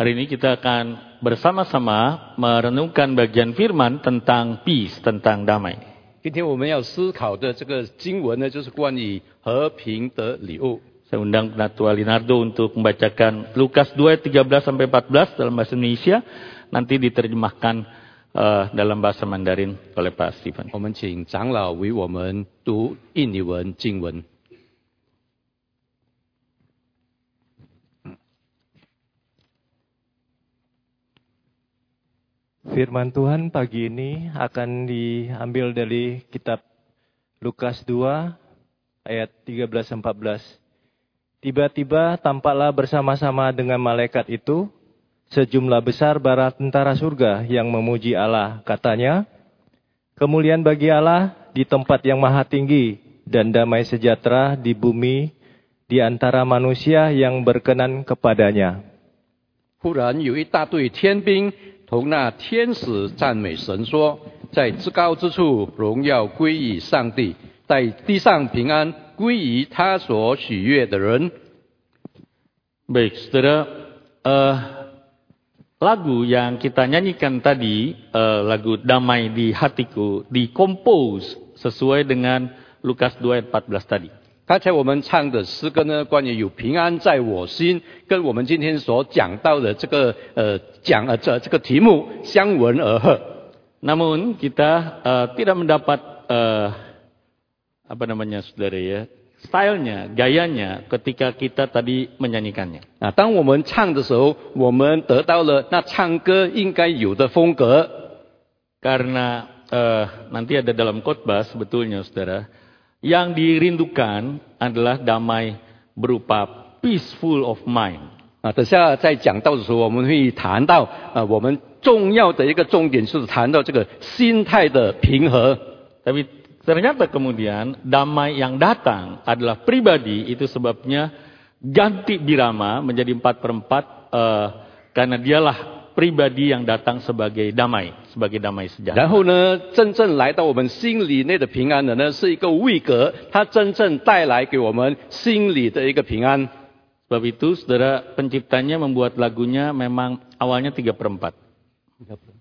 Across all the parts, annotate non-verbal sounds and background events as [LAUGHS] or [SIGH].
Hari ini kita akan bersama-sama merenungkan bagian firman tentang peace, tentang damai. 今天我们要思考的这个经文呢，就是关于和平的礼物。 Saya undang Natua Linardo untuk membacakan Lukas 2 ayat 13 sampai 14 dalam bahasa Indonesia. Nanti diterjemahkan eh, dalam bahasa Mandarin oleh Pak Stephen. 我们请长老为我们读印尼文经文。 Firman Tuhan pagi ini akan diambil dari kitab Lukas 2 ayat 13-14. Tiba-tiba tampaklah bersama-sama dengan malaikat itu sejumlah besar bara tentara surga yang memuji Allah. Katanya, kemuliaan bagi Allah di tempat yang maha tinggi dan damai sejahtera di bumi di antara manusia yang berkenan kepadanya. 忽然有一大队天兵 同那天使赞美神说：“在至高之处荣耀归于上帝，在地上平安归于他所喜悦的人。Baik, saudara, eh, lagu yang kita nyanyikan tadi, eh, lagu Damai di Hatiku, dikompos sesuai dengan Lukas 2 ayat 14 tadi. ”刚才我们唱的诗歌呢，关于有平安在我心，跟我们今天所讲到的这个呃讲呃这这个题目相吻而合。Namun kita eh, tidak mendapat eh, apa namanya saudara ya, stylenya, gayanya ketika kita tadi menyanyikannya. 啊，当我们唱的时候，我们得到了那唱歌应该有的风格。Karena eh, nanti ada dalam khotbah sebetulnya saudara, yang dirindukan adalah damai berupa peaceful of mind. 啊，等下在讲到的时候，我们会谈到啊，我们重要的一个重点是谈到这个心态的平和。 Tapi ternyata kemudian damai yang datang adalah pribadi, itu sebabnya ganti birama menjadi empat per empat, eh, karena dialah pribadi yang datang sebagai damai, sebagai damai 然 sejahtera. 后呢，真正来到我们心里内的平安的呢，是一个位格，它真正带来给我们心里的一个平安。 Sebab itu saudara penciptanya membuat lagunya memang awalnya tiga per empat.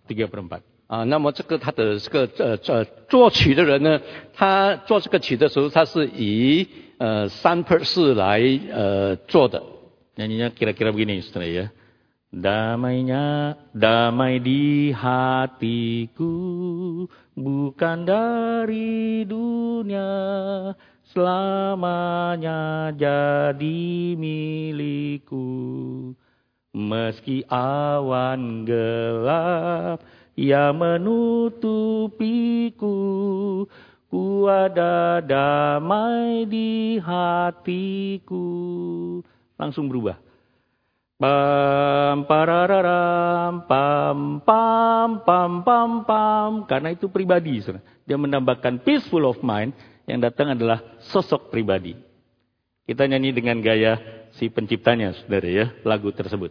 Tiga per empat. 啊，那么这个他的这个呃呃作曲的人呢，他做这个曲的时候，他是以呃三 per 四来呃做的。 Nyanyinya kira-kira begini saudara ya. Damainya, damai di hatiku, bukan dari dunia, selamanya jadi milikku. Meski awan gelap yang menutupiku, ku ada damai di hatiku. Langsung berubah. Pam parararam pam pam pam pam pam. Karena itu pribadi dia menambahkan peaceful of mind yang datang adalah sosok pribadi. Kita nyanyi dengan gaya si penciptanya saudara ya lagu tersebut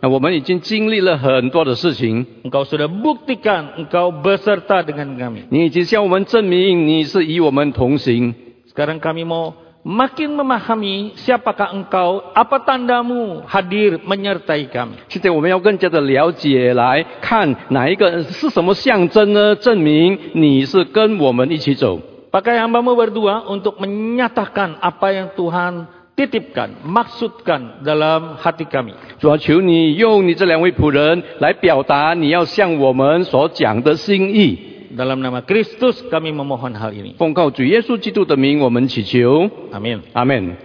那我们已经经历了很多的事情， Engkau sudah buktikan engkau beserta dengan kami. 你已经向我们证明你是与我们同行。 Sekarang kami mau makin memahami siapakah engkau, apa tandamu hadir menyertai kami. 现在我们要更加的了解，来看哪一个是什么象征呢？证明你是跟我们一起走。 Pakai hambamu berdua untuk menyatakan apa yang Tuhan titipkan, maksudkan dalam hati kami. 主啊，求你用你这两位仆人来表达你要向我们所讲的心意。 Dalam nama Kristus kami memohon hal ini. 奉告主耶稣基督的名，我们祈求， Amin. 阿门。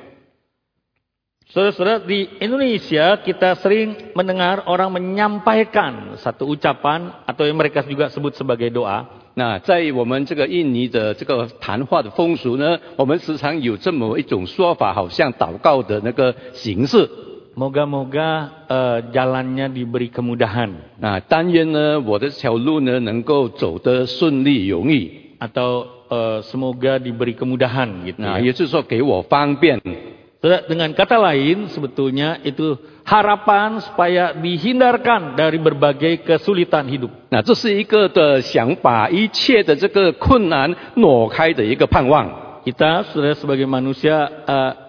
Saudara-saudara, di Indonesia kita sering mendengar orang menyampaikan satu ucapan atau yang mereka juga sebut sebagai doa. 那在我们这个印尼的这个谈话的风俗呢，我们时常有这么一种说法，好像祷告的那个形式。Moga moga, 呃，jalannya diberi kemudahan。那但愿呢，我的小路呢能够走得顺利容易。Atau, 呃，semoga diberi kemudahan，那也就是说给我方便。Dengan kata lain, sebetulnya itu harapan supaya dihindarkan dari berbagai kesulitan hidup. Nah, Kita sebagai manusia uh,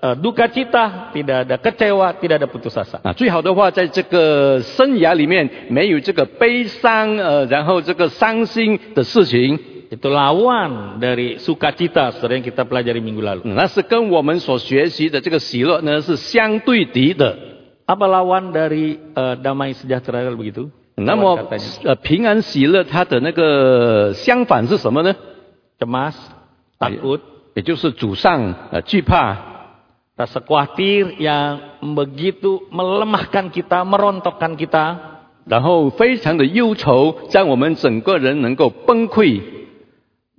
eh, duka cita, tidak ada kecewa, tidak ada putus asa. 啊，最好的话，在这个生涯里面没有这个悲伤，呃，然后这个伤心的事情， Itu lawan dari sukacita saudara yang kita pelajari minggu lalu. 嗯那是跟我们所学习的这个喜乐呢是相对敌的。 Apa lawan dari eh, damai sejahtera kalau begitu? 那 Lawan 么 katanya. 呃，平安喜乐它的那个相反是什么呢？ Cemas, takut, 也就是主上呃惧怕， rasa khawatir yang begitu melemahkan kita, merontokkan kita. 然后非常的忧愁，让我们整个人能够崩溃。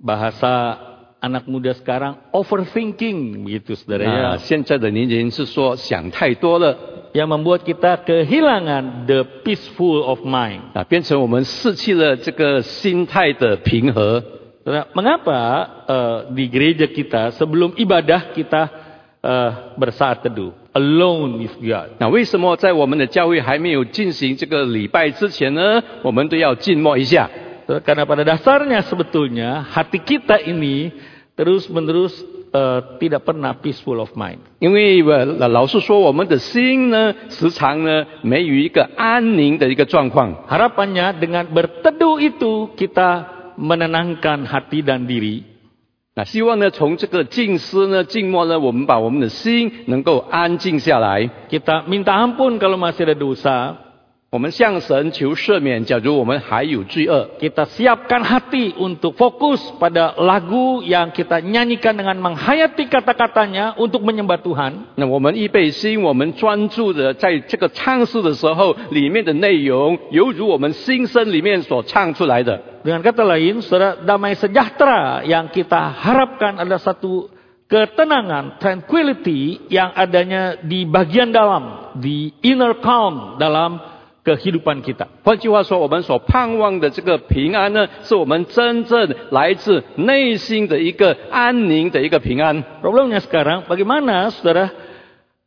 Bahasa anak muda sekarang overthinking begitu saudara ya. 啊，现在的年轻人是说想太多了 Yang membuat kita kehilangan the peaceful of mind. 啊，变成我们失去了这个心态的平和。 Saudara, Mengapa eh, di gereja kita sebelum ibadah kita eh, bersaat teduh, alone with God. 那为什么在我们的教会还没有进行这个礼拜之前呢，我们都要静默一下？ Saudara, Karena pada dasarnya sebetulnya hati kita ini terus menerus tidak pernah peaceful of mind. 因为呃，老实说，我们的心呢，时常呢没有一个安宁的一个状况。 Harapannya dengan berteduh itu kita menenangkan hati dan diri. 那希望呢，从这个静思呢、静默呢，我们把我们的心能够安静下来。Kita minta ampun kalau masih ada dosa. 我们向神求赦免，假如我们还有罪恶， Kita siapkan hati untuk fokus pada lagu yang kita nyanyikan dengan menghayati kata-katanya untuk menyembah Tuhan. 那我们预备心，我们专注的在这个唱诗的时候，里面的内容犹如我们心声里面所唱出来的。 Dengan kata lain, saudara, damai sejahtera yang kita harapkan adalah satu ketenangan, tranquility yang adanya di bagian dalam, di inner calm dalam kehidupan kita. 换句话说，我们所盼望的这个平安呢，是我们真正来自内心的一个安宁的一个平安。Problemnya sekarang, bagaimana saudara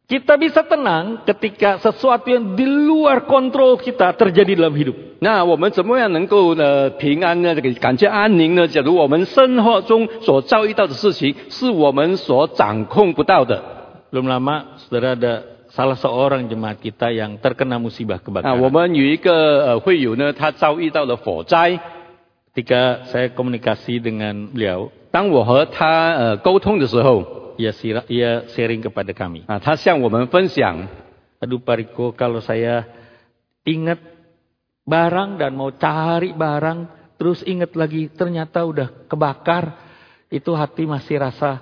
kita bisa tenang ketika sesuatu yang di luar kontrol kita terjadi dalam hidup. 那我们怎么样能够呃平安呢？这个感觉安宁呢？假如我们生活中所遭遇到的事情是我们所掌控不到的，Belum lama saudara ada salah seorang jemaat kita yang terkena musibah 啊，我 kebakaran. 们有一个呃会友呢，他遭遇到了火灾。 Ketika saya komunikasi dengan beliau, 当我和他呃沟通的时候， ia, sira- ia sharing kepada kami. 啊，他向我们分享， Aduh Pak Riko, kalau saya ingat barang dan mau cari barang, terus ingat lagi ternyata udah kebakar, itu hati masih rasa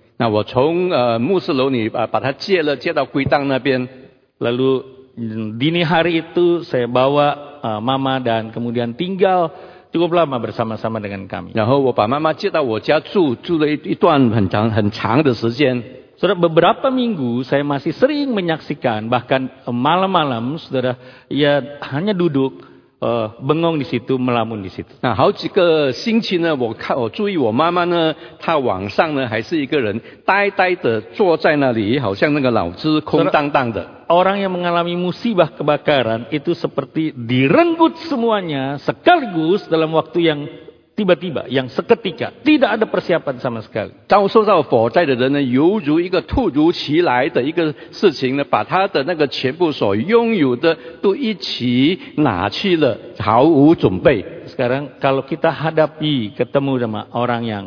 那我从呃牧师楼里啊把她接了，接到归档那边。 Lalu mm, dini hari itu saya bawa eh, mama dan kemudian tinggal cukup lama bersama-sama dengan kami. 然后我把妈妈接到我家住，住了一一段很长很长的时间。 Saudara, beberapa minggu saya masih sering menyaksikan, bahkan eh, malam-malam, saudara, ia hanya duduk, eh, bengong di situ, melamun di situ. 那好几个星期呢，我看我注意我妈妈呢，她晚上呢还是一个人呆呆的坐在那里，好像那个脑子空荡荡的。Orang yang mengalami musibah kebakaran itu seperti direnggut semuanya sekaligus dalam waktu yang tiba-tiba, yang seketika, tidak ada persiapan sama sekali. 遭受到火灾的人呢，犹如一个突如其来的一个事情呢，把他的那个全部所拥有的都一起拿去了，毫无准备。Sekarang kalau kita hadapi ketemu sama orang yang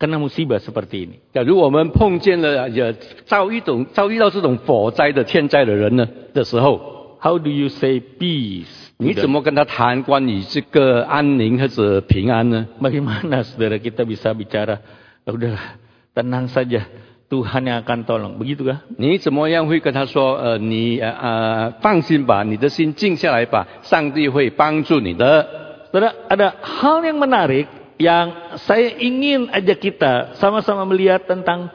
kena musibah seperti ini, 假如我们碰见了也遭遇种遭遇到这种火灾的天灾的人呢的时候，how do you say peace? to 你 them? 怎么跟他谈关于这个安宁或者平安呢？ Bagaimana saudara kita bisa bicara, "Ah, udahlah, tenang saja, Tuhan yang akan tolong. Begitukah? 你怎么样会跟他说？呃，你呃呃放心吧，你的心静下来吧，上帝会帮助你的。 Saudara, ada hal yang menarik yang saya ingin ajak kita sama-sama melihat tentang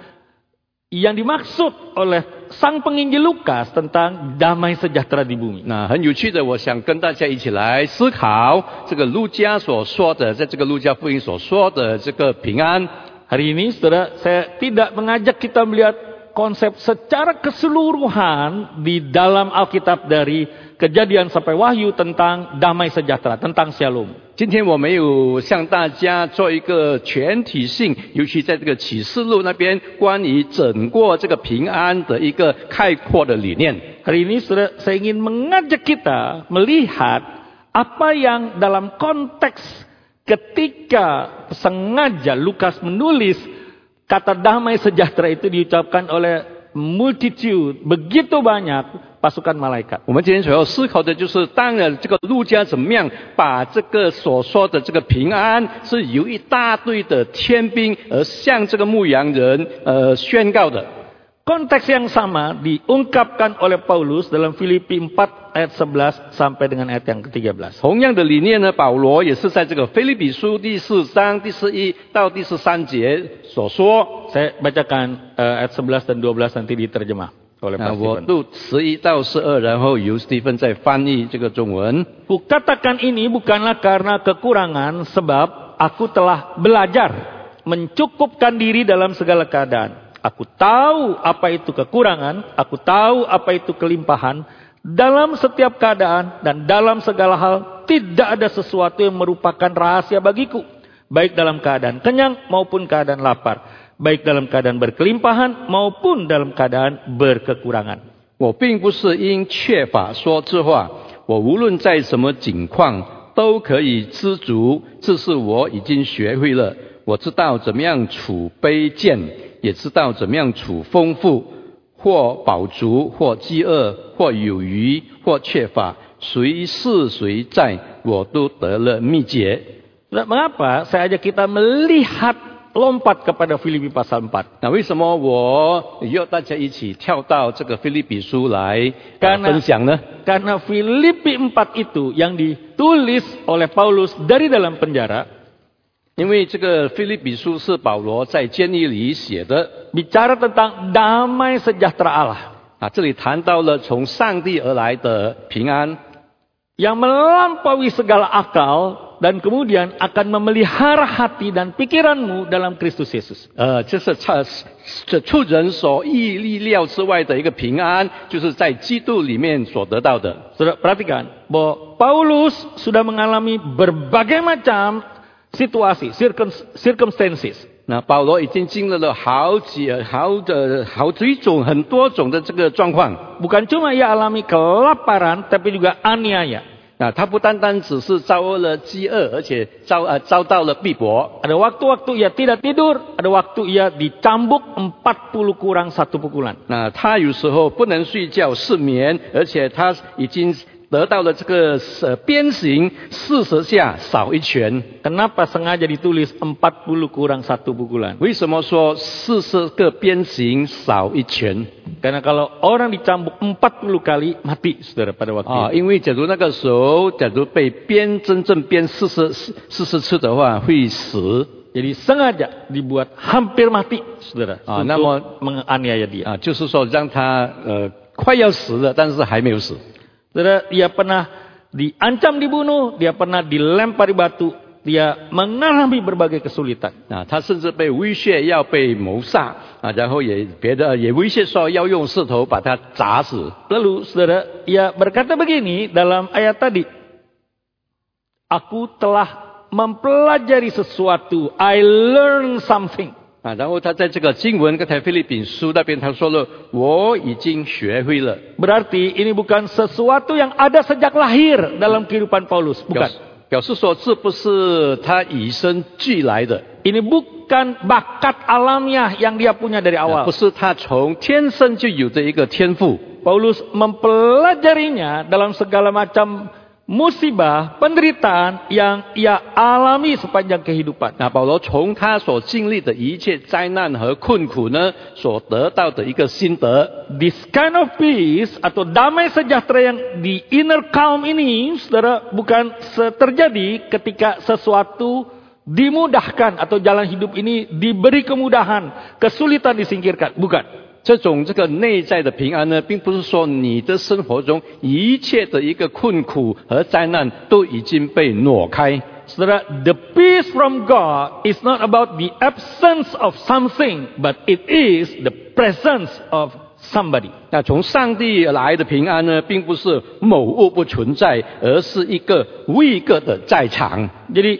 yang dimaksud oleh sang penginjil Lukas tentang damai sejahtera di bumi. 那很有趣的，我想跟大家一起来思考这个路加所说的，在这个路加福音所说的这个平安。 Hari ini saudara, saya tidak mengajak kita melihat konsep secara keseluruhan di dalam Alkitab dari kejadian sampai wahyu tentang damai sejahtera, tentang shalom. 今天我没有向大家做一个全体性，尤其在这个启示录那边关于整个这个平安的一个概括的理念。 Hari ini saudara, saya ingin mengajak kita melihat apa yang dalam konteks ketika sengaja Lukas menulis kata damai sejahtera itu diucapkan oleh multitude, begitu banyak pasukan malaikat. 我们今天所要思考的就是，当然这个路加怎么样把这个所说的这个平安，是由一大队的天兵而向这个牧羊人呃宣告的。Konteks yang sama diungkapkan oleh Paulus dalam Filipi 4 ayat 11 sampai dengan ayat yang ke-13. 同样的理念呢，保罗也是在这个腓立比书第四章第十一到第十三节所说。 Saya bacakan eh, ayat 11 dan 12 nanti diterjemah oleh 那 Pak 我 Stephen. 读十一到十二，然后由 Stephen 再翻译这个中文。 Kukatakan ini bukanlah karena kekurangan sebab aku telah belajar mencukupkan diri dalam segala keadaan. Aku tahu apa itu kekurangan, aku tahu apa itu kelimpahan. Dalam setiap keadaan dan dalam segala hal tidak ada sesuatu yang merupakan rahasia bagiku. Baik dalam keadaan kenyang maupun keadaan lapar. Baik dalam keadaan berkelimpahan maupun dalam keadaan berkekurangan. 我并不是因缺乏说这话，我无论在什么境况都可以知足，这是我已经学会了。我知道怎么样处卑贱，也知道怎么样处丰富，或饱足，或饥饿，或有余，或缺乏，谁是谁在，我都得了秘诀。Nah, mengapa saya ajak kita melihat lompat kepada Filipi pasal 4? 那为什么我要大家一起跳到这个菲利比书来、呃 Karena- 分享呢？Karena Filipi 4 itu yang ditulis oleh Paulus dari dalam penjara 因为这个菲利比书是保罗在监狱里写的 bicara tentang damai sejahtera Allah 啊，这里谈到了从上帝而来的平安， yang melampaui segala akal dan kemudian akan memelihara hati dan pikiranmu dalam Kristus Yesus. 呃，这是超这出人所意意料之外的一个平安，就是在基督里面所得到的。 Saudara perhatikan bahwa Paulus sudah mengalami berbagai macam situasi, circum- circumstances. 那保罗已经经历了好几好的好几种很多种的这个状况。Bukan cuma ia alami kelaparan, tapi juga aniaya. 那他不单单只是遭了饥饿，而且遭呃遭到了逼迫。Ada waktu-waktu ia tidak tidur, ada waktu ia dicambuk 40 kurang satu pukulan. 那他有时候不能睡觉失眠，而且他已经得到了这个呃鞭刑四十下少一拳。 Kenapa sengaja ditulis 40 kurang satu pukulan? 为什么说四十个鞭刑少一拳？ Karena kalau orang dicambuk 40 kali, mati saudara pada waktu 啊， itu. 因为假如那个时候，假如被鞭真正鞭四十四十次的话，会死 Jadi sengaja dibuat hampir mati saudara. Ah, untuk namun- menganiaya dia. 啊，就是说让他呃快要死了，但是还没有死。 Saudara, dia pernah diancam dibunuh, dia pernah dilempari batu, dia mengalami berbagai kesulitan. 啊，他甚至被威胁要被谋杀啊，然后也别的也威胁说要用石头把他砸死。 Lalu saudara, ia berkata begini dalam ayat tadi. Aku telah mempelajari sesuatu. I learned something. 啊，然后他在这个经文刚才菲律宾书那边他说了，我已经学会了， Berarti ini bukan sesuatu yang ada sejak lahir dalam kehidupan Paulus. 表 Bukan. 示表示说这不是他与生俱来的， Ini bukan bakat alamiah yang dia punya dari 啊 awal. 不是他从天生就有的一个天赋。 Paulus mempelajarinya dalam segala macam musibah, penderitaan yang ia alami sepanjang kehidupan. 那保罗从他所经历的一切灾难和困苦呢，所得到的一个心得， This kind of peace atau damai sejahtera yang di inner calm ini, saudara, bukan se- terjadi ketika sesuatu dimudahkan atau jalan hidup ini diberi kemudahan, kesulitan disingkirkan. Bukan. 这种这个内在的平安呢，并不是说你的生活中一切的一个困苦和灾难都已经被挪开。Saudara, the peace from God is not about the absence of something, but it is the presence of somebody. 那从上帝而来的平安呢，并不是某物不存在，而是一个位个的在场。Jadi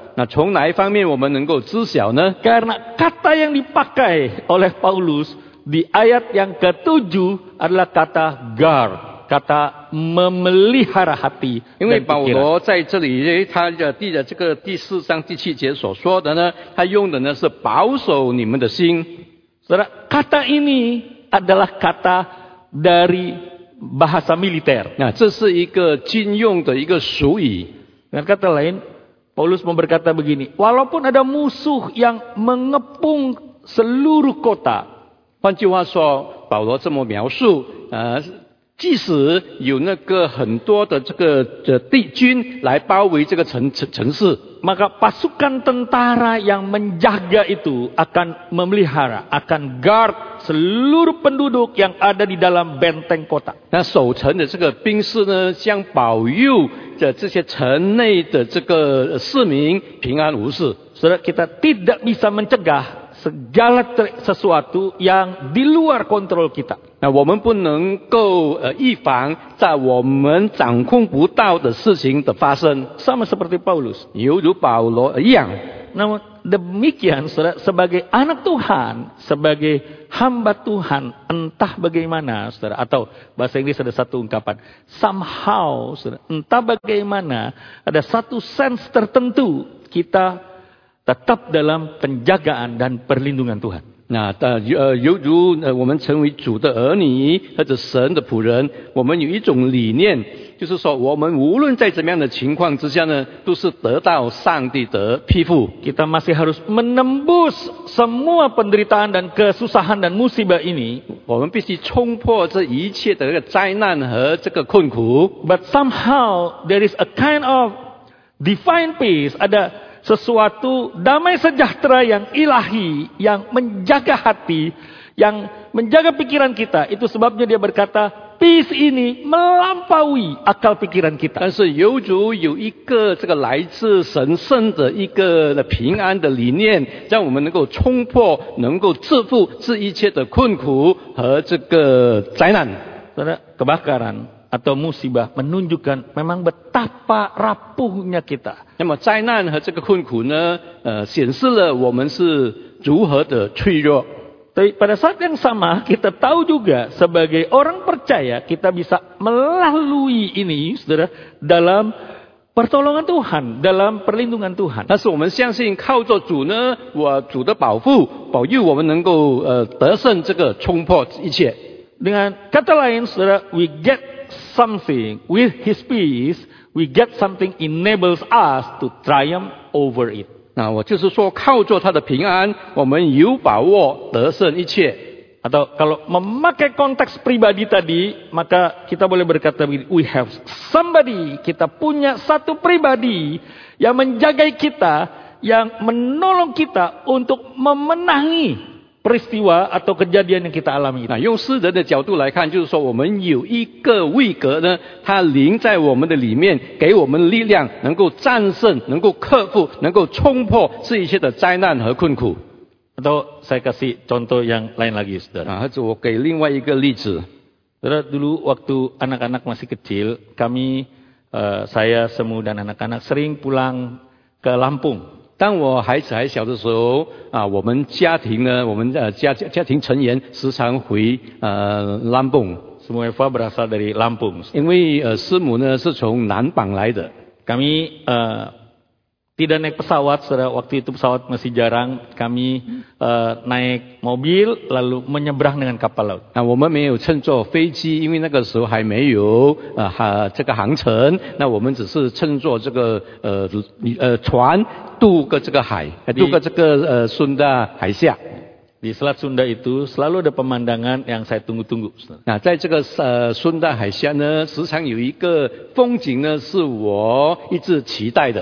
那从哪一方面我们能够知晓呢？ Karena kata yang dipakai oleh Paulus di ayat yang ketujuh adalah kata guard. Kata memelihara hati 因为 dan 保 pikiran. 罗在这里，他的第的这个第四章第七节所说的呢，他用的呢是保守你们的心。 Saudara, kata ini adalah kata dari bahasa militer. 那这是一个军用的一个俗语。 Dengan kata lain, Paulus mau berkata begini, walaupun ada musuh yang mengepung seluruh kota, 换句话说，保罗这么描述，呃， 即使有那个很多的这个的敌军来包围这个城城城市，maka pasukan tentara yang menjaga itu akan memelihara, akan guard seluruh penduduk yang ada di dalam benteng kota. 那守城的这个兵士呢，将保佑的这些城内的这个市民平安无事。Saudara, kita tidak bisa mencegah segala sesuatu yang di luar kontrol kita. Nah, kita tidak bisa mengontrol yang kita Sama seperti Paulus. Namun demikian sebagai anak Tuhan, sebagai hamba Tuhan, entah bagaimana, saudara, atau bahasa Inggris ada satu ungkapan, somehow, saudara, entah bagaimana, ada satu sense tertentu kita tetap dalam penjagaan dan perlindungan Tuhan. 那呃呃，犹如呃我们成为主的儿女或者神的仆人，我们有一种理念，就是说我们无论在怎么样的情况之下呢，都是得到上帝的庇护。 Kita masih harus menembus semua penderitaan dan kesusahan dan musibah ini. 我们必须冲破这一切的这个灾难和这个困苦。 But somehow there is a kind of divine peace, ada sesuatu damai sejahtera yang ilahi, yang menjaga hati, yang menjaga pikiran kita. Itu sebabnya dia berkata, peace ini melampaui akal pikiran kita. 但是犹如有一个这个来自神圣的一个的平安的理念，让我们能够冲破、能够制服这一切的困苦和这个灾难。 Saudara, kebakaran atau musibah menunjukkan memang betapa rapuhnya kita. 那么灾难和这个困苦呢，呃，显示了我们是如何的脆弱。 Tapi pada saat yang sama kita tahu juga sebagai orang percaya kita bisa melalui ini, saudara, dalam pertolongan Tuhan, dalam perlindungan Tuhan. 但是我们相信，靠着主呢，我主的保护、保佑，我们能够呃得胜这个冲破一切。 Dengan kata lain, saudara, we get something with His peace, we get something enables us to triumph over it. 那我就是说，靠着他的平安，我们有把握得胜一切。 Atau kalau memakai konteks pribadi tadi, maka kita boleh berkata begini, we have somebody, kita punya satu pribadi yang menjagai kita, yang menolong kita untuk memenangi peristiwa atau kejadian yang kita alami itu. 那用诗人的角度来看，就是说我们有一个位格呢，它临在我们的里面，给我们力量，能够战胜、能够克服、能够冲破这一切的灾难和困苦。 Atau saya kasih contoh yang lain lagi, saudara. 啊，或者我给另外一个例子， Saudara, dulu waktu anak-anak masih kecil, kami, eh, saya, Semu dan anak-anak sering pulang ke Lampung. 当我孩子还小的时候啊，我们家庭呢，我们的家家家庭成员时常回呃兰蹦，Semua Eva berasal dari Lampung. 因为呃师母呢是从南邦来的。Kami eh, tidak naik pesawat, saudara. Waktu itu pesawat masih jarang. Kami eh, naik mobil lalu menyeberang dengan kapal laut. 啊，我们没有乘坐飞机，因为那个时候还没有呃哈这个航程。那我们只是乘坐这个呃呃船渡过这个海，呃渡过这个呃孙的海峡。Di Selat Sunda itu selalu ada pemandangan yang saya tunggu-tunggu. saudara. 那在这个呃孙大海峡呢，时常有一个风景呢，是我一直期待的。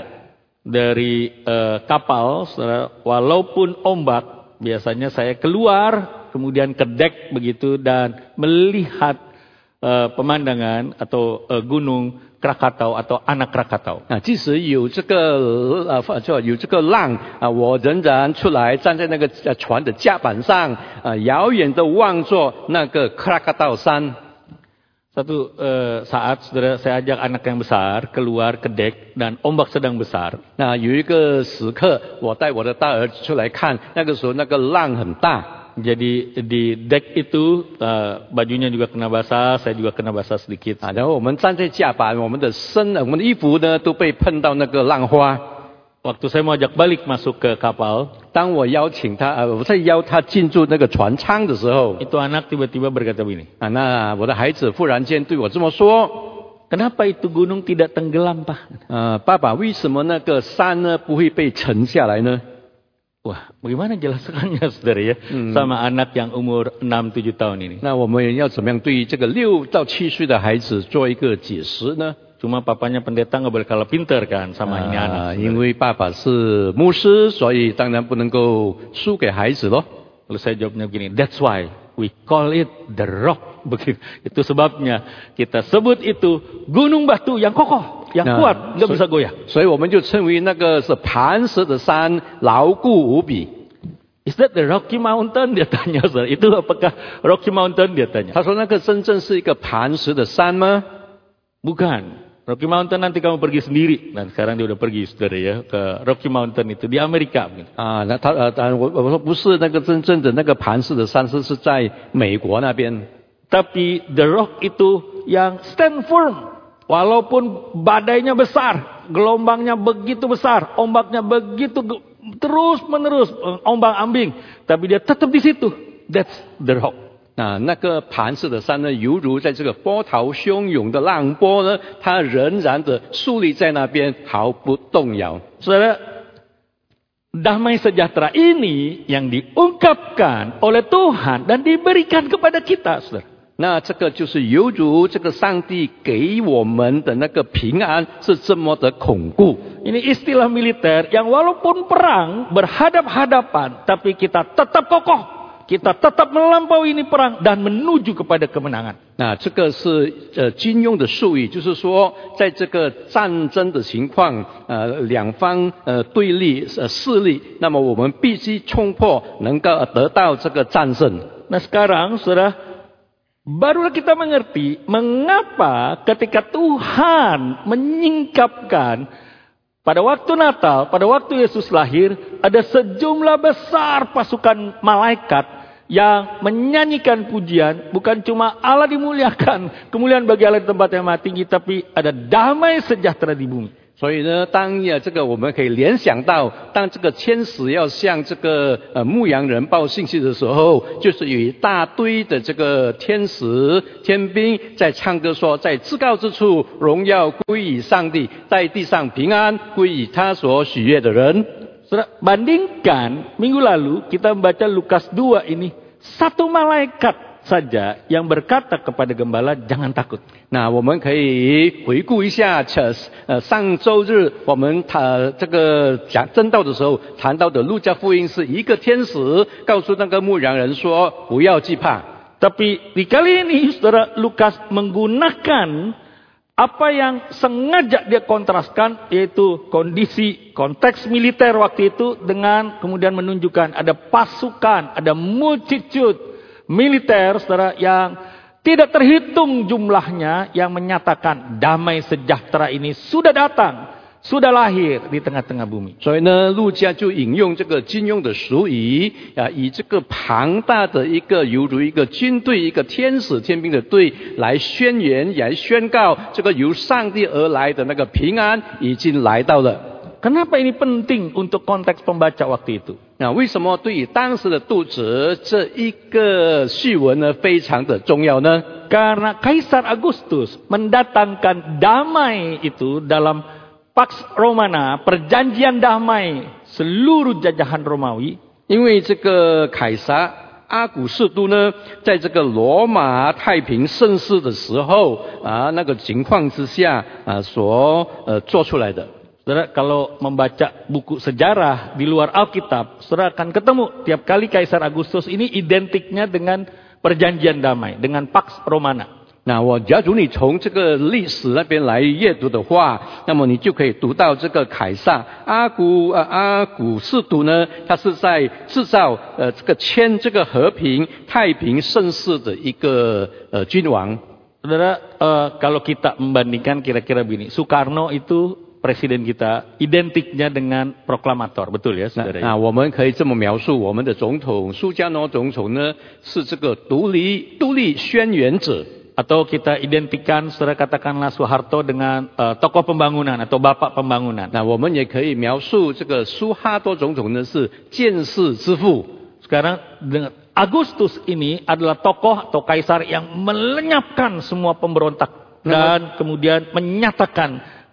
Dari eh, kapal, saudara, walaupun ombak, biasanya saya keluar, kemudian ke dek begitu dan melihat eh, pemandangan atau eh, gunung Krakatau atau anak Krakatau. 啊，即使有这个呃，就有这个浪啊，我仍然出来站在那个呃船的甲板上啊，遥远的望着那个克拉克道山。 Satu eh, saat, saudara, saya ajak anak yang besar keluar ke dek dan ombak sedang besar. 那有一个时刻，我带我的大儿子出来看，那个时候那个浪很大。 Jadi di dek itu eh, bajunya juga kena basah, saya juga kena basah sedikit. 啊，然后我们站在甲板，我们的身、我们的衣服呢都被碰到那个浪花。 Waktu saya mau ajak balik masuk ke kapal, 当我邀请他，呃，我在邀他进入那个船舱的时候， itu anak tiba-tiba berkata begini, 啊，那我的孩子忽然间对我这么说， kenapa itu gunung tidak tenggelam pak? 呃，爸爸，为什么那个山呢不会被沉下来呢？ Wah, bagaimana jelaskannya saudara [LAUGHS] ya, sama anak yang umur 6-7 tahun ini. 那我们要怎么样对于这个六到七岁的孩子做一个解释呢？ Cuma papanya pendeta nggak boleh kalah pinter kan sama ini 啊， anak. 因为爸爸是牧师，所以当然不能够输给孩子咯。 Lalu saya jawabnya begini, that's why we call it the rock. [LAUGHS] Begitu. Itu sebabnya kita sebut itu gunung batu yang kokoh, yang Nah, kuat, nggak so- bisa goyah. 所以我们就称为那个是磐石的山，牢固无比。 Is that the Rocky Mountain? [LAUGHS] Dia tanya, saudara. Itu apakah Rocky Mountain? Dia tanya. 他说那个真正是一个磐石的山吗？ Bukan. Rocky Mountain nanti kamu pergi sendiri. Dan sekarang dia udah pergi, saudara ya, ke Rocky Mountain itu di Amerika. begitu. 啊，那他呃，当然我我说不是那个真正的那个磐石的山，是是在美国那边。 Tapi the rock itu yang stand firm. Walaupun badainya besar, gelombangnya begitu besar, ombaknya begitu ge- terus menerus ombang ambing, tapi dia tetap di situ. That's the rock. 那那个磐石的山呢，犹如在这个波涛汹涌的浪波呢，它仍然的竖立在那边，毫不动摇。Saudara, damai sejahtera ini yang diungkapkan oleh Tuhan dan diberikan kepada kita, saudara. 那这个就是犹如这个上帝给我们的那个平安是这么的巩固。Ini istilah militer yang walaupun perang berhadap-hadapan, tapi kita tetap kokoh, kita tetap melampaui ini perang dan menuju kepada kemenangan. 那这个是呃军用的术语，就是说，在这个战争的情况，呃两方呃对立呃势力，那么我们必须冲破，能够得到这个战胜。 Nah sekarang saudara, barulah kita mengerti mengapa ketika Tuhan menyingkapkan pada waktu Natal, pada waktu Yesus lahir, ada sejumlah besar pasukan malaikat yang menyanyikan pujian, bukan cuma Allah dimuliakan, kemuliaan bagi Allah di tempat yang maha tinggi, tapi ada damai sejahtera di bumi. 所以呢，当呃这个我们可以联想到，当这个天使要向这个呃牧羊人报信息的时候，就是有一大堆的这个天使天兵在唱歌说，在至高之处荣耀归于上帝，在地上平安归于他所喜悦的人。Saudara, bandingkan minggu lalu kita membaca Lukas 2 ini, satu malaikat saja yang berkata kepada gembala, jangan takut. 那我们可以回顾一下，这呃上周日我们谈这个讲正道的时候谈到的路加福音是一个天使告诉那个牧羊人说不要惧怕。 Tapi di kali ini saudara Lukas menggunakan apa yang sengaja dia kontraskan yaitu kondisi konteks militer waktu itu dengan kemudian menunjukkan ada pasukan, ada multitude militer saudara yang tidak terhitung jumlahnya yang menyatakan damai sejahtera ini sudah datang, sudah lahir di tengah-tengah bumi. 所以呢，路加就引用这个金庸的俗语啊，以这个庞大的一个犹如一个军队、一个天使天兵的队来宣言、来宣告这个由上帝而来的那个平安已经来到了。Kenapa ini penting untuk konteks pembaca waktu itu? 那为什么对于当时的读者这一个序文呢非常的重要呢？Karena Kaisar Agustus mendatangkan damai itu dalam Pax Romana, perjanjian damai seluruh jajahan Romawi, 因为这个凯撒阿古士都呢，在这个罗马太平盛世的时候啊，那个情况之下啊所呃做出来的。 Saudara, kalau membaca buku sejarah di luar Alkitab, saudara akan ketemu tiap kali Kaisar Agustus ini identiknya dengan perjanjian damai, dengan Pax Romana. 那我假如你从这个历史那边来阅读的话，那么你就可以读到这个凯撒阿古呃阿古士都呢，他是在制造呃这个签这个和平太平盛世的一个呃君王。Saudara, eh, kalau kita membandingkan kira-kira begini, Soekarno itu presiden kita identiknya dengan proklamator, betul ya 那 saudara? 那我们可以这么描述，我们的总统苏加诺总统呢，是这个独立独立宣言者。atau kita identikan secara katakanlah Soeharto dengan uh, tokoh pembangunan atau bapak pembangunan. Nah, Sekarang dengan Agustus ini adalah tokoh atau kaisar yang melenyapkan semua pemberontak dan kemudian menyatakan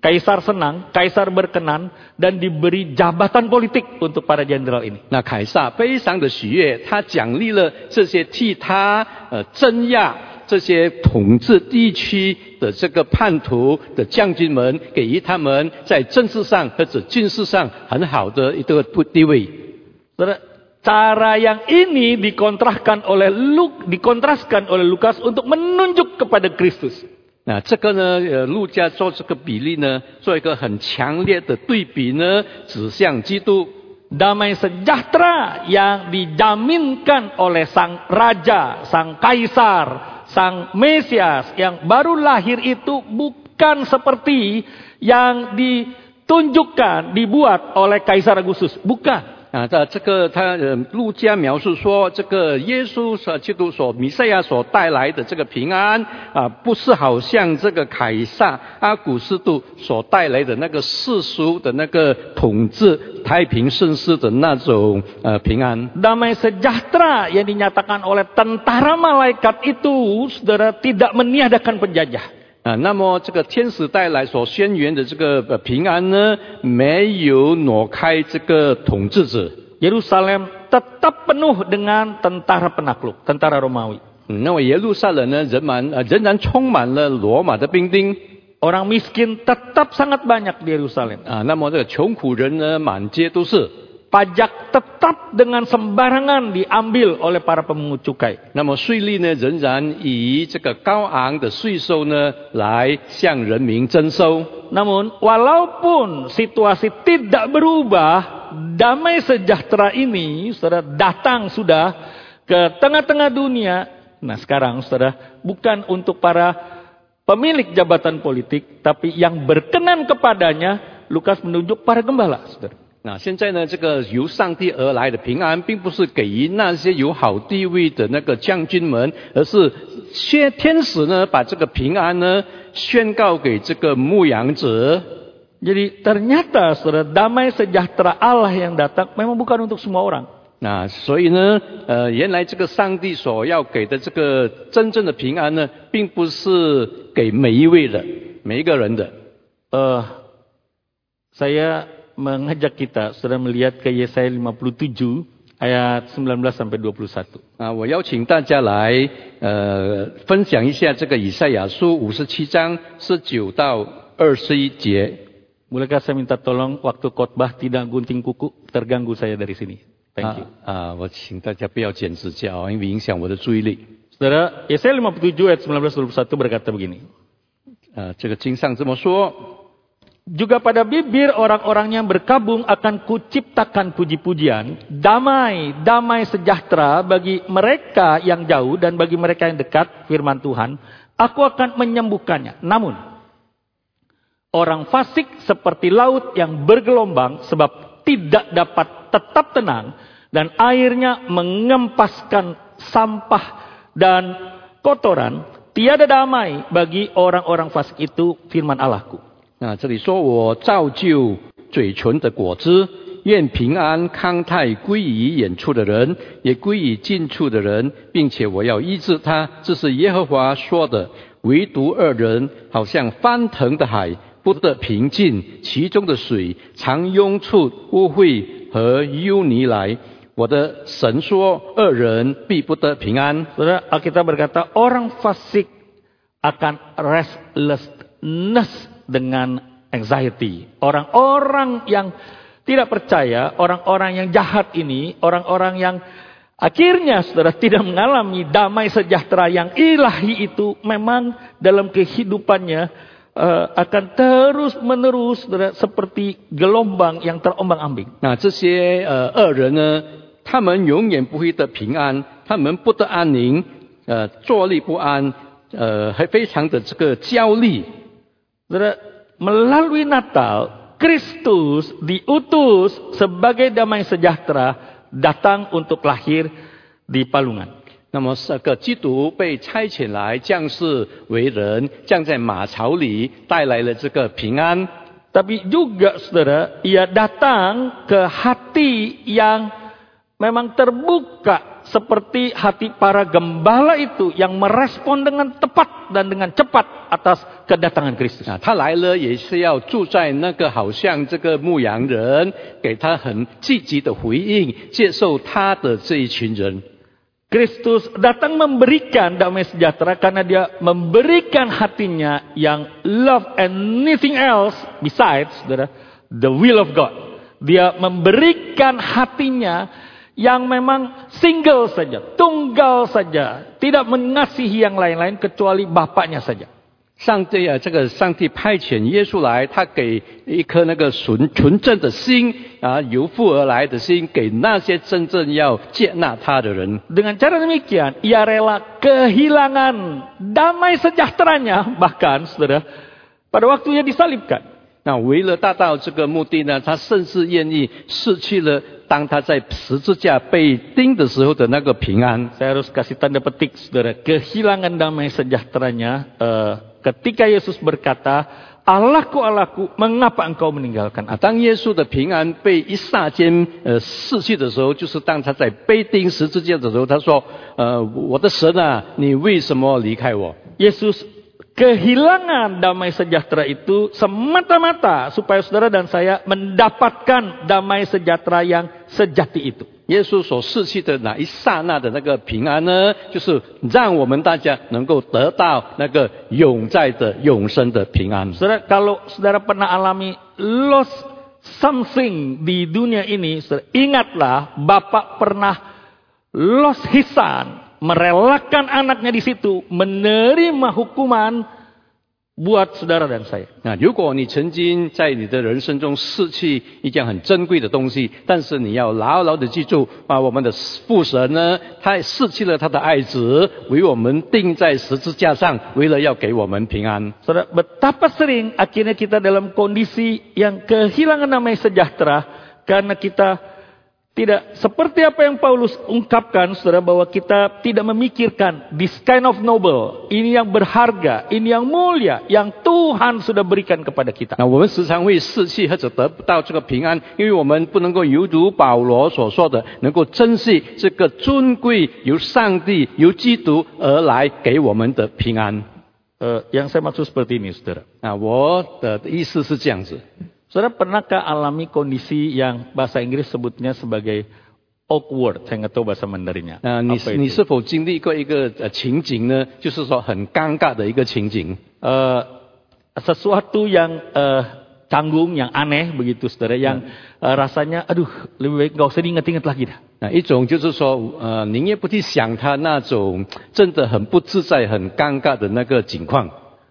kaisar senang, kaisar berkenan dan diberi jabatan politik untuk para jenderal ini. 那凯撒非常的喜悦，他奖励了这些替他呃镇压这些统治地区的这个叛徒的将军们，给予他们在政治上或者军事上很好的一个地位。 Saudara, cara yang ini dikontraskan oleh Luk, dikontraskan oleh Lukas untuk menunjuk kepada Kristus. 那这个呢，呃，路加做这个比例呢，做一个很强烈的对比呢，指向基督。 damai sejahtera yang dijaminkan oleh sang raja, sang kaisar, sang Mesias yang baru lahir itu bukan seperti yang ditunjukkan, dibuat oleh Kaisar Agustus. Bukan. 啊，这这个他呃，路加描述说，这个耶稣所基督所弥赛亚所带来的这个平安啊，不是好像这个凯撒阿古斯都所带来的那个世俗的那个统治太平盛世的那种呃平安。Damai sejahtera yang dinyatakan oleh tentara malaikat itu, saudara, tidak meniadakan penjajah. 啊，那么这个天使带来所宣言的这个呃平安呢，没有挪开这个统治者。Yerusalem tetap penuh dengan tentara penakluk, tentara Romawi. 嗯，那么耶路撒冷呢，仍然呃仍然充满了罗马的兵丁 Orang miskin tetap sangat banyak di Yerusalem. 啊，那么这个穷苦人呢，满街都是。pajak tetap dengan sembarangan diambil oleh para pemungut cukai. Namun, walaupun situasi tidak berubah, damai sejahtera ini sudah datang sudah ke tengah-tengah dunia. Nah, sekarang sudah bukan untuk para pemilik jabatan politik, tapi yang berkenan kepadanya, Lukas menunjuk para gembala, saudara. 那现在呢，这个由上帝而来的平安，并不是给予那些有好地位的那个将军们，而是先天使呢，把这个平安呢宣告给这个牧羊者。Jadi ternyata saudara damai sejahtera Allah yang datang memang bukan untuk semua orang. 那所以呢，呃，原来这个上帝所要给的这个真正的平安呢，并不是给每一位的、每一个人的。Eh, saya mengajak kita saudara melihat ke Yesaya 57 ayat 19 sampai 21. 啊，我邀请大家来呃分享一下这个以赛亚书五十七章十九到二十一节。 Bolehkah saya minta tolong waktu khotbah tidak gunting kuku? Terganggu saya dari sini. Thank you. 啊啊，我请大家不要剪指甲哦，因为影响我的注意力。 Saudara, Yesaya 57 ayat 19 21 berkata begini. 啊，这个经上这么说。 juga pada bibir orang-orang yang berkabung akan kuciptakan puji-pujian, damai, damai sejahtera bagi mereka yang jauh dan bagi mereka yang dekat, firman Tuhan, aku akan menyembuhkannya. Namun, orang fasik seperti laut yang bergelombang sebab tidak dapat tetap tenang dan airnya mengempaskan sampah dan kotoran, tiada damai bagi orang-orang fasik itu, firman Allahku. 那这里说我造就嘴唇的果子，愿平安康泰归于远处的人，也归于近处的人，并且我要医治他。这是耶和华说的。唯独二人，好像翻腾的海，不得平静，其中的水常涌出污秽和淤泥来。我的神说，二人必不得平安。Saudara, Alkitab berkata orang fasik akan restlessness dengan anxiety. Orang-orang yang tidak percaya, orang-orang yang jahat ini, orang-orang yang akhirnya saudara tidak mengalami damai sejahtera yang ilahi itu memang dalam kehidupannya eh, akan terus menerus saudara, seperti gelombang yang terombang-ambing. 那这些呃恶人呢，他们永远不会得平安，他们不得安宁，呃，坐立不安，呃，还非常的这个焦虑。 Saudara, melalui Natal, Kristus diutus sebagai damai sejahtera datang untuk lahir di palungan. 那么这个基督被差遣来降世为人，降在马槽里，带来了这个平安。 Tapi juga saudara, ia datang ke hati yang memang terbuka seperti hati para gembala itu yang merespon dengan tepat dan dengan cepat atas kedatangan Kristus. 啊，他来了也是要住在那个好像这个牧羊人，给他很积极的回应，接受他的这一群人。 Kristus datang memberikan damai sejahtera karena dia memberikan hatinya yang love anything else besides saudara, the will of God. Dia memberikan hatinya yang memang single saja, tunggal saja, tidak mengasihi yang lain-lain kecuali bapaknya saja. 上帝啊，这个上帝派遣耶稣来，他给一颗那个纯纯正的心啊，由父而来的心，给那些真正要接纳他的人。 Dengan cara demikian, ia rela kehilangan damai sejahteranya, bahkan saudara, pada waktunya disalibkan. 那为了达到这个目的呢，他甚至愿意失去了当他在十字架被钉的时候的那个平安。Saya harus kasih tanda petik, saudara. Kehilangan damai sejahteranya eh, ketika Yesus berkata, Allahku, Allahku, mengapa engkau meninggalkan 啊，aku? 当耶稣的平安被一霎间呃逝去的时候，就是当他在被钉十字架的时候，他说：“呃，我的神啊，你为什么离开我？” Yesus kehilangan damai sejahtera itu semata-mata supaya saudara dan saya mendapatkan damai sejahtera yang sejati itu. 耶稣所逝去的那一刹那的那个平安呢，就是让我们大家能够得到那个永在的永生的平安。 Saudara, kalau saudara pernah alami loss something di dunia ini, saudara, ingatlah Bapak pernah loss hisan, merelakan anaknya di situ, menerima hukuman buat saudara dan saya. 那如果你曾经在你的人生中失去一件很珍贵的东西，但是你要牢牢的记住啊，我们的父神呢，他失去了他的爱子，为我们钉在十字架上，为了要给我们平安。 Saudara, betapa sering akhirnya kita dalam kondisi yang kehilangan namanya sejahtera karena kita tidak seperti apa yang Paulus ungkapkan, saudara, bahwa kita tidak memikirkan this kind of noble, ini yang berharga, ini yang mulia, yang Tuhan sudah berikan kepada kita. 那我们时常会失去或者得不到这个平安，因为我们不能够犹如保罗所说的，能够珍惜这个尊贵由上帝、由基督而来给我们的平安。 Eh, yang saya maksud seperti ini, saudara. 啊，我的意思是这样子。 Saudara pernahkah alami kondisi yang bahasa Inggris sebutnya sebagai awkward? Saya nggak tahu bahasa Mandarinnya. 那你 Apa 你 itu? 是否经历过一个呃情景呢？就是说很尴尬的一个情景。 eh, sesuatu yang eh, canggung, yang aneh begitu saudara, yang eh, rasanya aduh lebih baik nggak usah diingat-ingat lagi dah. 那一种就是说，呃，宁愿不去想他那种真的很不自在、很尴尬的那个情况。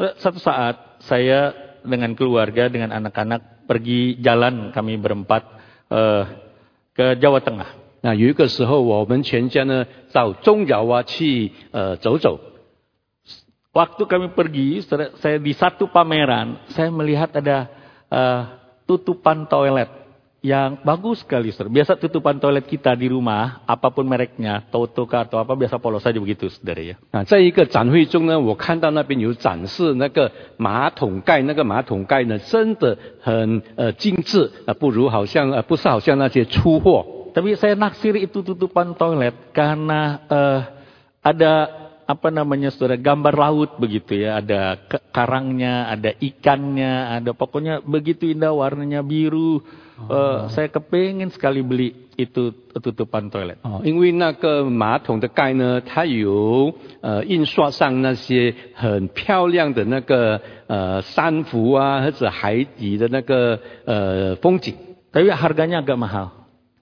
Eh, Satu saat saya dengan keluarga, dengan anak-anak pergi jalan kami berempat eh, ke Jawa Tengah. 那有一个时候，我们全家呢到中饶啊去呃走走。 Waktu kami pergi, saudara, saya di satu pameran, saya melihat ada eh, tutupan toilet yang bagus sekali. Saudara. Biasa tutupan toilet kita di rumah, apapun mereknya, Totoka atau apa, biasa polos saja begitu, saudara ya. 啊，在一个展会中呢，我看到那边有展示那个马桶盖，那个马桶盖呢，真的很呃精致啊，不如好像呃不是好像那些粗货。 Tapi saya naksir itu tutupan toilet karena eh, ada apa namanya saudara gambar laut begitu ya, ada ke- karangnya, ada ikannya, ada pokoknya begitu indah warnanya biru. Eh, saya kepengen sekali beli itu tutupan toilet. 哦，因为那个马桶的盖呢，它有呃印刷上那些很漂亮的那个呃珊瑚啊，或者海底的那个呃风景，Tapi harganya agak mahal.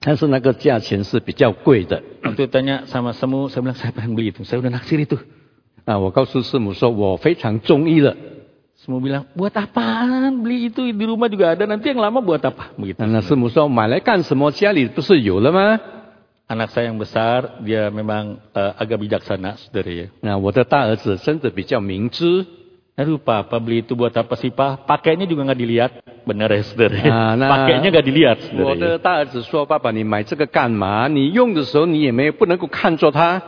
但是那个价钱是比较贵的。Waktu tanya sama semu, saya bilang saya pengen beli itu. Saya udah naksir itu. 啊，我告诉师母说，我非常中意了。Semu bilang, buat apaan beli itu di rumah juga ada. Nanti yang lama buat apa? Begitu. 那师母说，买来干什么？家里不是有了吗？ Anak saya yang besar, dia memang eh, agak bijaksana, saudara ya. 那我的大儿子真的比较明知 Aduh papa beli itu buat apa sih pak? Pakainya juga nggak dilihat. Benar ya saudara ya? Ah, nah. Pakainya nggak dilihat 我 saudara ya. 的大儿子说：“爸爸，你买这个干嘛？你用的时候你也没有不能够看着它，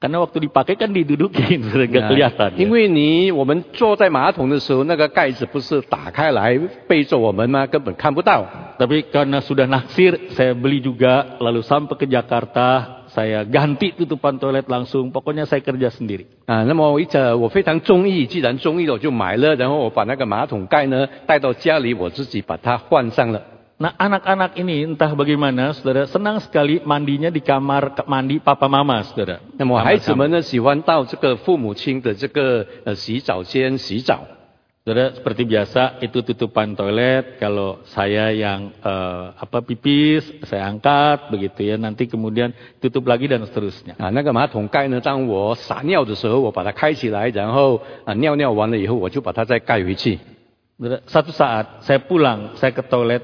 Karena waktu dipakai kan didudukin, saudara, nggak 啊 kelihatan. 因 ya. 为你我们坐在马桶的时候，那个盖子不是打开来背着我们吗？根本看不到。Tapi karena sudah naksir, saya beli juga. Lalu sampai ke Jakarta, saya ganti tutupan toilet langsung. Pokoknya saya kerja sendiri. 啊，那么一着我非常中意，既然中意了我就买了，然后我把那个马桶盖呢带到家里，我自己把它换上了。Nah anak-anak ini entah bagaimana saudara senang sekali mandinya di kamar ke- mandi papa mama saudara. 那么 Kamar 孩子 kamar. 们呢喜欢到这个父母亲的这个呃洗澡间洗澡。 Saudara seperti biasa itu tutupan toilet kalau saya yang eh, apa pipis saya angkat begitu ya nanti kemudian tutup lagi dan seterusnya. 啊，那个马桶盖呢，当我撒尿的时候，我把它开起来，然后啊尿尿完了以后，我就把它再盖回去。 Saudara, Satu saat saya pulang saya ke toilet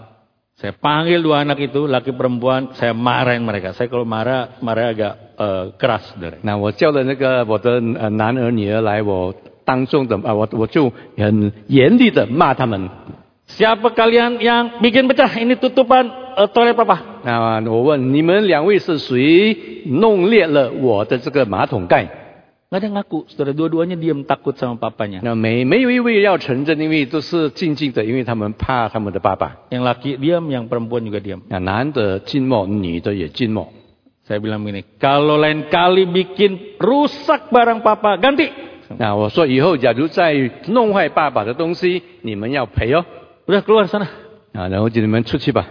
Saya panggil dua anak itu, laki perempuan, saya marahin mereka. Saya kalau marah, marah agak eh, keras, saudara. 那我叫了那个我的呃男儿女儿来，我当众的啊，我我就很严厉的骂他们。Siapa kalian yang bikin pecah ini tutupan eh, toilet papa? 那我问你们两位是谁弄裂了我的这个马桶盖？Nggak ada yang ngaku, saudara. Dua-duanya diam takut sama papanya. 那没没有一位要承认，因为都是静静的，因为他们怕他们的爸爸。Yang laki diam, yang perempuan juga diam. 那男的静默，女的也静默。Saya bilang begini, kalau lain kali bikin rusak barang papa, ganti. 那我说以后假如再弄坏爸爸的东西，你们要赔哦。Udah keluar sana. 啊，然后就你们出去吧。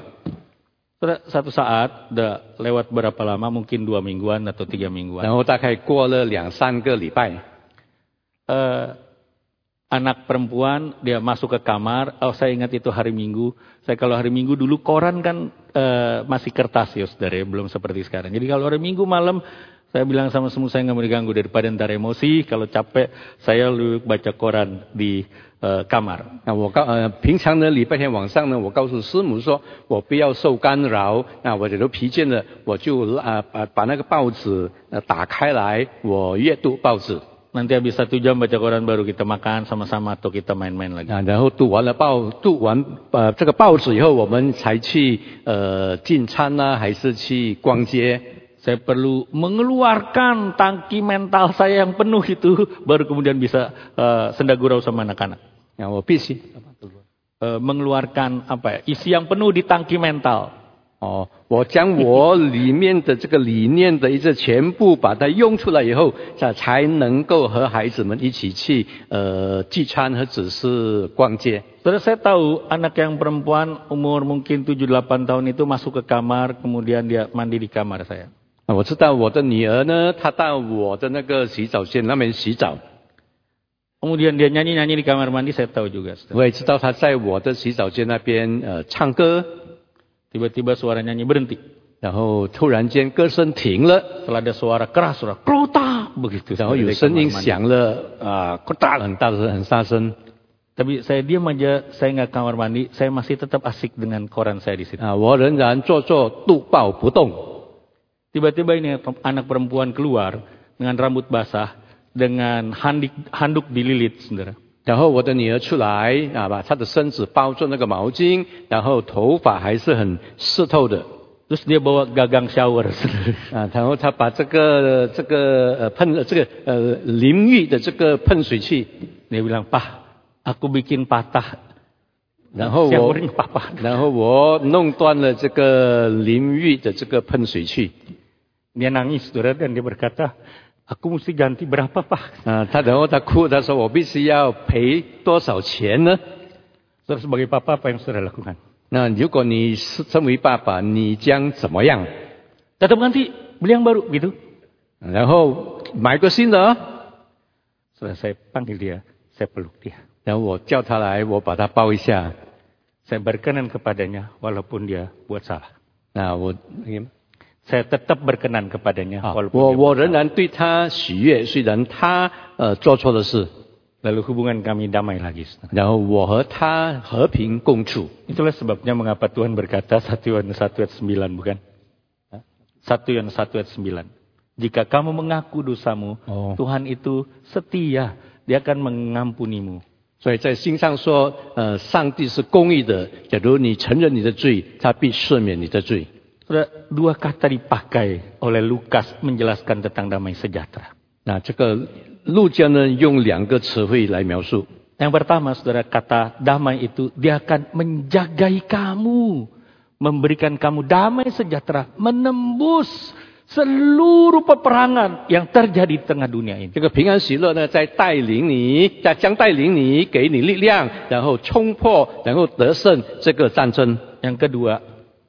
Saudara, satu saat, udah lewat berapa lama, mungkin dua mingguan atau tiga mingguan. 然后大概过了两三个礼拜， eh, anak perempuan dia masuk ke kamar. Oh saya ingat itu hari Minggu. Saya kalau hari Minggu dulu koran kan eh, masih kertas ya saudara ya, belum seperti sekarang. Jadi kalau hari Minggu malam saya bilang sama semua saya nggak mau diganggu daripada ntar emosi. Kalau capek saya lebih baca koran di eh, kamar. 那我告呃平常呢礼拜天晚上呢，我告诉师母说，我不要受干扰。那我有疲倦了，我就啊把把那个报纸呃打开来，我阅读报纸。Nanti habis satu jam baca koran baru kita makan sama-sama atau kita main-main lagi. 啊，然后读完了报读完呃这个报纸以后，我们才去呃进餐呢，还是去逛街？Saya perlu mengeluarkan tangki mental saya yang penuh itu [LAUGHS] baru kemudian bisa eh, senda gurau sama anak-anak. 啊，我必须 eh, mengeluarkan apa ya, isi yang penuh di tangki mental. 哦，我将我里面的这个理念的一些全部把它用出来以后，才才能够和孩子们一起去呃聚餐或者是逛街。 Saudara saya [LAUGHS] tahu anak yang perempuan umur mungkin 7-8 tahun itu masuk ke kamar kemudian dia mandi di kamar saya. 啊我知道我的女儿呢，她到我的那个洗澡间那边洗澡， Kemudian dia nyanyi-nyanyi di kamar mandi saya tahu juga. saudara. 我也知道她在我的洗澡间那边呃唱歌， Tiba-tiba suara nyanyi berhenti. 然后突然间歌声停了， Setelah ada suara keras, suara klota begitu. 然后 saudara, 有 dari 声 kamar 音 mandi. 响了啊，咕哒很大声很大声 Tapi saya diam aja, saya nggak kamar mandi, saya masih tetap asik dengan koran saya di situ. 啊，我仍然坐坐度抱不动。 Tiba-tiba ini anak perempuan keluar dengan rambut basah, dengan handik, handuk dililit, saudara. 然后我的女儿出来啊，把她的身子包住那个毛巾，然后头发还是很湿透的 Terus dia bawa gagang shower, saudara. 啊，然后她把这个这个呃喷这个呃淋浴的这个喷水器，Dia bilang, Pak, aku bikin patah 然后我 showernya papa. 然后我弄断了这个淋浴的这个喷水器 Dia nangis, saudara, dan dia berkata, aku mesti ganti berapa, Pak? Nah, Saudara sebagai papa, apa yang saudara lakukan? Nah, jika papa, Tetap ganti, beli yang baru, gitu. Nah, saudara, saya panggil dia, saya peluk dia. Dan saya berkenan kepadanya, walaupun dia buat salah. Nah, Saya tetap berkenan kepadanya, 啊， walaupun 我 dia 我 buat 仍然对他喜悦，虽然他呃做错了事， Lalu hubungan kami damai lagi. saudara. 然后我和他和平共处。 Itulah sebabnya mengapa Tuhan berkata 1 Yohanes 1 ayat 9 bukan? 1 Yohanes 1 ayat 9. Jika kamu mengaku dosamu, Oh. Tuhan itu setia dia akan mengampunimu. 所以在经上说，呃，上帝是公义的。假如你承认你的罪，他必赦免你的罪。 Saudara, dua kata dipakai oleh Lukas menjelaskan tentang damai sejahtera. 那这个路加呢，用两个词汇来描述。 Yang pertama, saudara, kata damai itu dia akan menjagai kamu, memberikan kamu damai sejahtera, menembus seluruh peperangan yang terjadi di tengah dunia ini. 这个平安喜乐呢，在带领你，在将带领你，给你力量，然后冲破，然后得胜这个战争。 Yang kedua,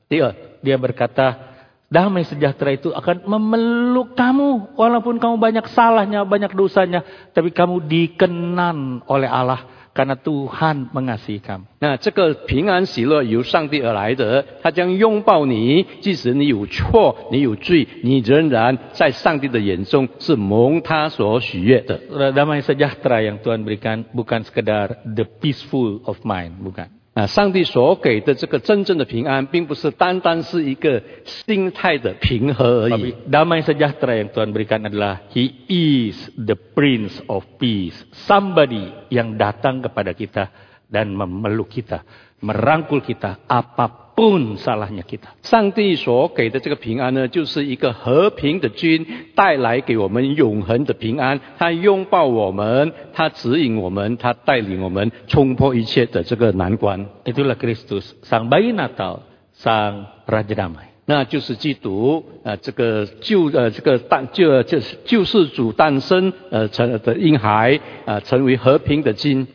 第二， dia berkata, damai sejahtera itu akan memeluk kamu, walaupun kamu banyak salahnya, banyak dosanya, tapi kamu dikenan oleh Allah karena Tuhan mengasihi kamu. 那这个平安喜乐由上帝而来的，他将拥抱你，即使你有错，你有罪，你仍然在上帝的眼中是蒙他所喜悦的。 Saudara, Damai sejahtera yang Tuhan berikan bukan sekedar the peaceful of mind, bukan. 啊，上帝所给的这个真正的平安，并不是单单是一个心态的平和而已 Tapi。damai sejahtera yang Tuhan berikan adalah He is the Prince of Peace. Somebody yang datang kepada kita dan memeluk kita, merangkul kita apapun salahnya kita. 上帝所给的这个平安呢，就是一个和平的君，带来给我们永恒的平安。他拥抱我们，他指引我们，他带领我们冲破一切的这个难关。Itulah Kristus, Sang Bayi Natal, Sang Raja Damai. 那就是基督，呃，这个救呃这个诞救就是救世主诞生，呃成的婴孩，呃成为和平的君。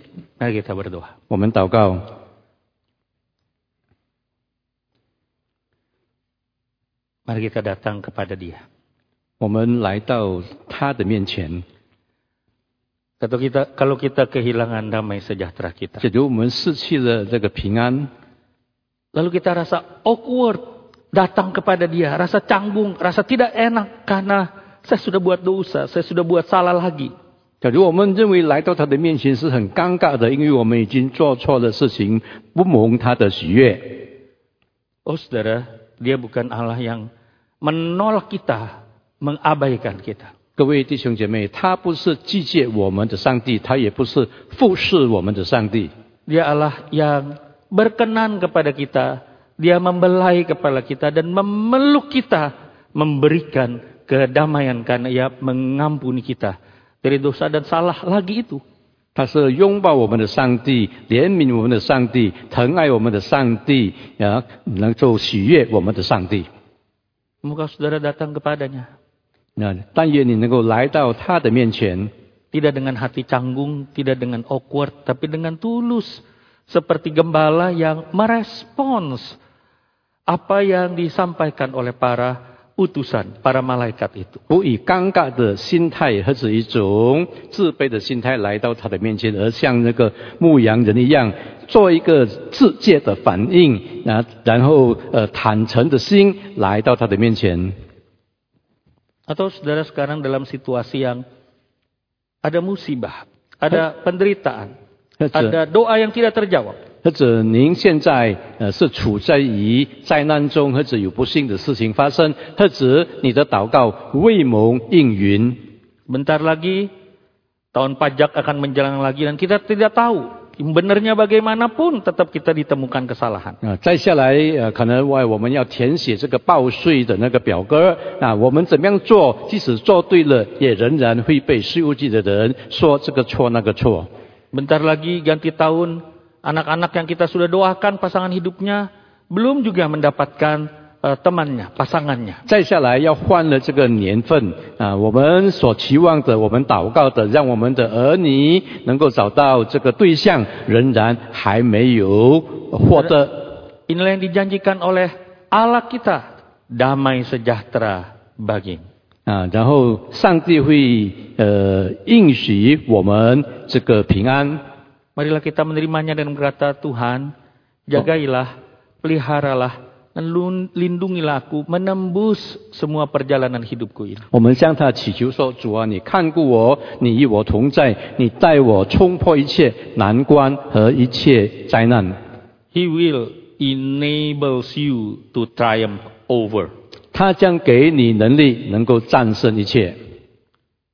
我们祷告，Mari kita datang kepada Dia. 我们来到他的面前。 Atau kita, kalau kita kehilangan damai sejahtera kita, 假如我们失去了这个平安， lalu kita rasa awkward datang kepada Dia, rasa canggung, rasa tidak enak karena saya sudah buat dosa, saya sudah buat salah lagi. 假如我们认为来到他的面前是很尴尬的，因为我们已经做错了事情，不蒙他的喜悦。 Oh saudara, Dia bukan Allah yang menolak kita, mengabaikan kita. 各位弟兄姐妹，他不是拒绝我们的上帝，他也不是忽视我们的上帝。 Dia Allah yang berkenan kepada kita, Dia membelai kepala kita dan memeluk kita, memberikan kedamaian karena Ia mengampuni kita dari dosa dan salah lagi itu. 他是拥抱我们的上帝，怜悯我们的上帝，疼爱我们的上帝，啊，能够喜悦我们的上帝。 Muka saudara datang kepadanya. Tidak dengan hati canggung, tidak dengan awkward, tapi dengan tulus. Seperti gembala yang merespons apa yang disampaikan oleh para utusan, para malaikat itu. 不以尴尬的心态或者一种自卑的心态来到他的面前，而像那个牧羊人一样，做一个自戒的反应，啊，然后呃坦诚的心来到他的面前。Atau saudara sekarang dalam situasi yang ada musibah, ada penderitaan, ada doa yang tidak terjawab. 或者您现在呃是处在于灾难中，或者有不幸的事情发生，或者你的祷告未蒙应允，Bentar lagi tahun pajak akan menjelang lagi dan kita tidak tahu benernya bagaimanapun tetap kita ditemukan kesalahan. 啊，再下来呃，可能我我们要填写这个报税的那个表格啊，我们怎么样做？即使做对了，也仍然会被税务局的人说这个错那个错。Bentar lagi ganti tahun, anak-anak yang kita sudah doakan pasangan hidupnya belum juga mendapatkan eh, temannya, pasangannya. 再下来要换了这个年份啊，我们所期望的，我们祷告的，让我们的儿女能够找到这个对象，仍然还没有获得。 Inilah yang dijanjikan oleh Allah kita, damai sejahtera bagimu. 啊，然后上帝会呃应许我们这个平安。 Marilah kita menerimanya dan berkata, Tuhan, jagailah, peliharalah, dan lun- lindungilah aku menembus semua perjalanan hidupku ini. 我们向他祈求说：“主啊，你看顾我，你与我同在，你带我冲破一切难关和一切灾难。 He will enables you to triumph over. 他将给你能力，能够战胜一切。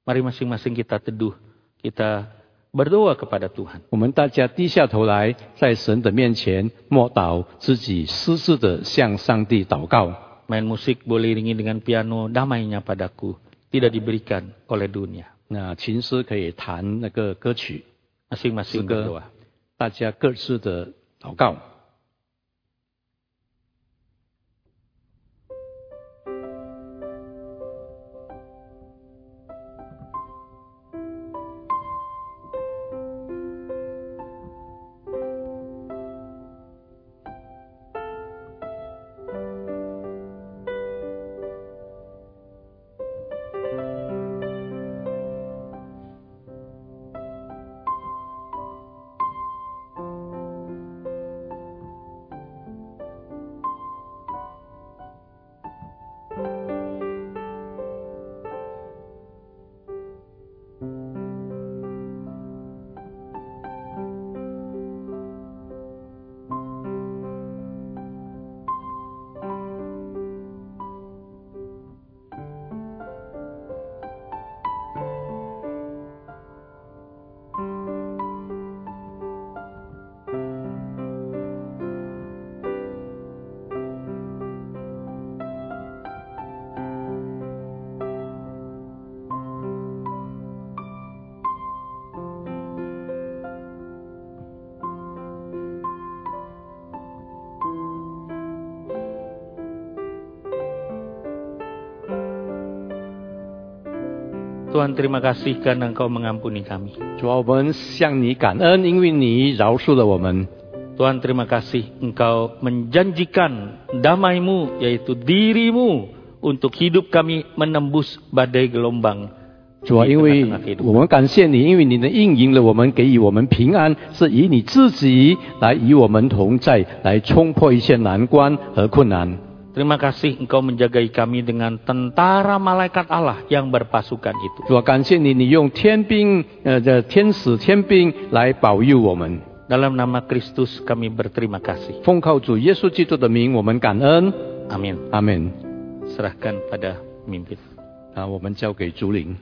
Mari masing-masing kita teduh, kita berdoa kepada Tuhan. 我们大家低下头来，在神的面前默祷，自己私自的向上帝祷告。 Main musik boleh iringi dengan piano, damainya padaku tidak diberikan oleh dunia. 那琴师可以弹那个歌曲， Masing-masing 诗歌 berdoa.，大家各自的祷告。 Tuhan terima kasih karena Engkau mengampuni kami. 主啊，我们向你感恩，因为你饶恕了我们。Tuhan terima kasih Engkau menjanjikan damaimu yaitu dirimu untuk hidup kami menembus badai gelombang 主啊，因为我们感谢你，因为你的应允了我们，给予我们平安，是以你自己来与我们同在，来冲破一切难关和困难。Terima kasih Engkau menjagai kami dengan tentara malaikat Allah yang berpasukan itu. 主啊，感谢你，你用天兵呃的天使天兵来保佑我们。 Dalam nama Kristus kami berterima kasih. 奉靠主耶稣基督的名，我们感恩， Amin. 阿门。 Serahkan pada pemimpin. 啊，我们交给主领。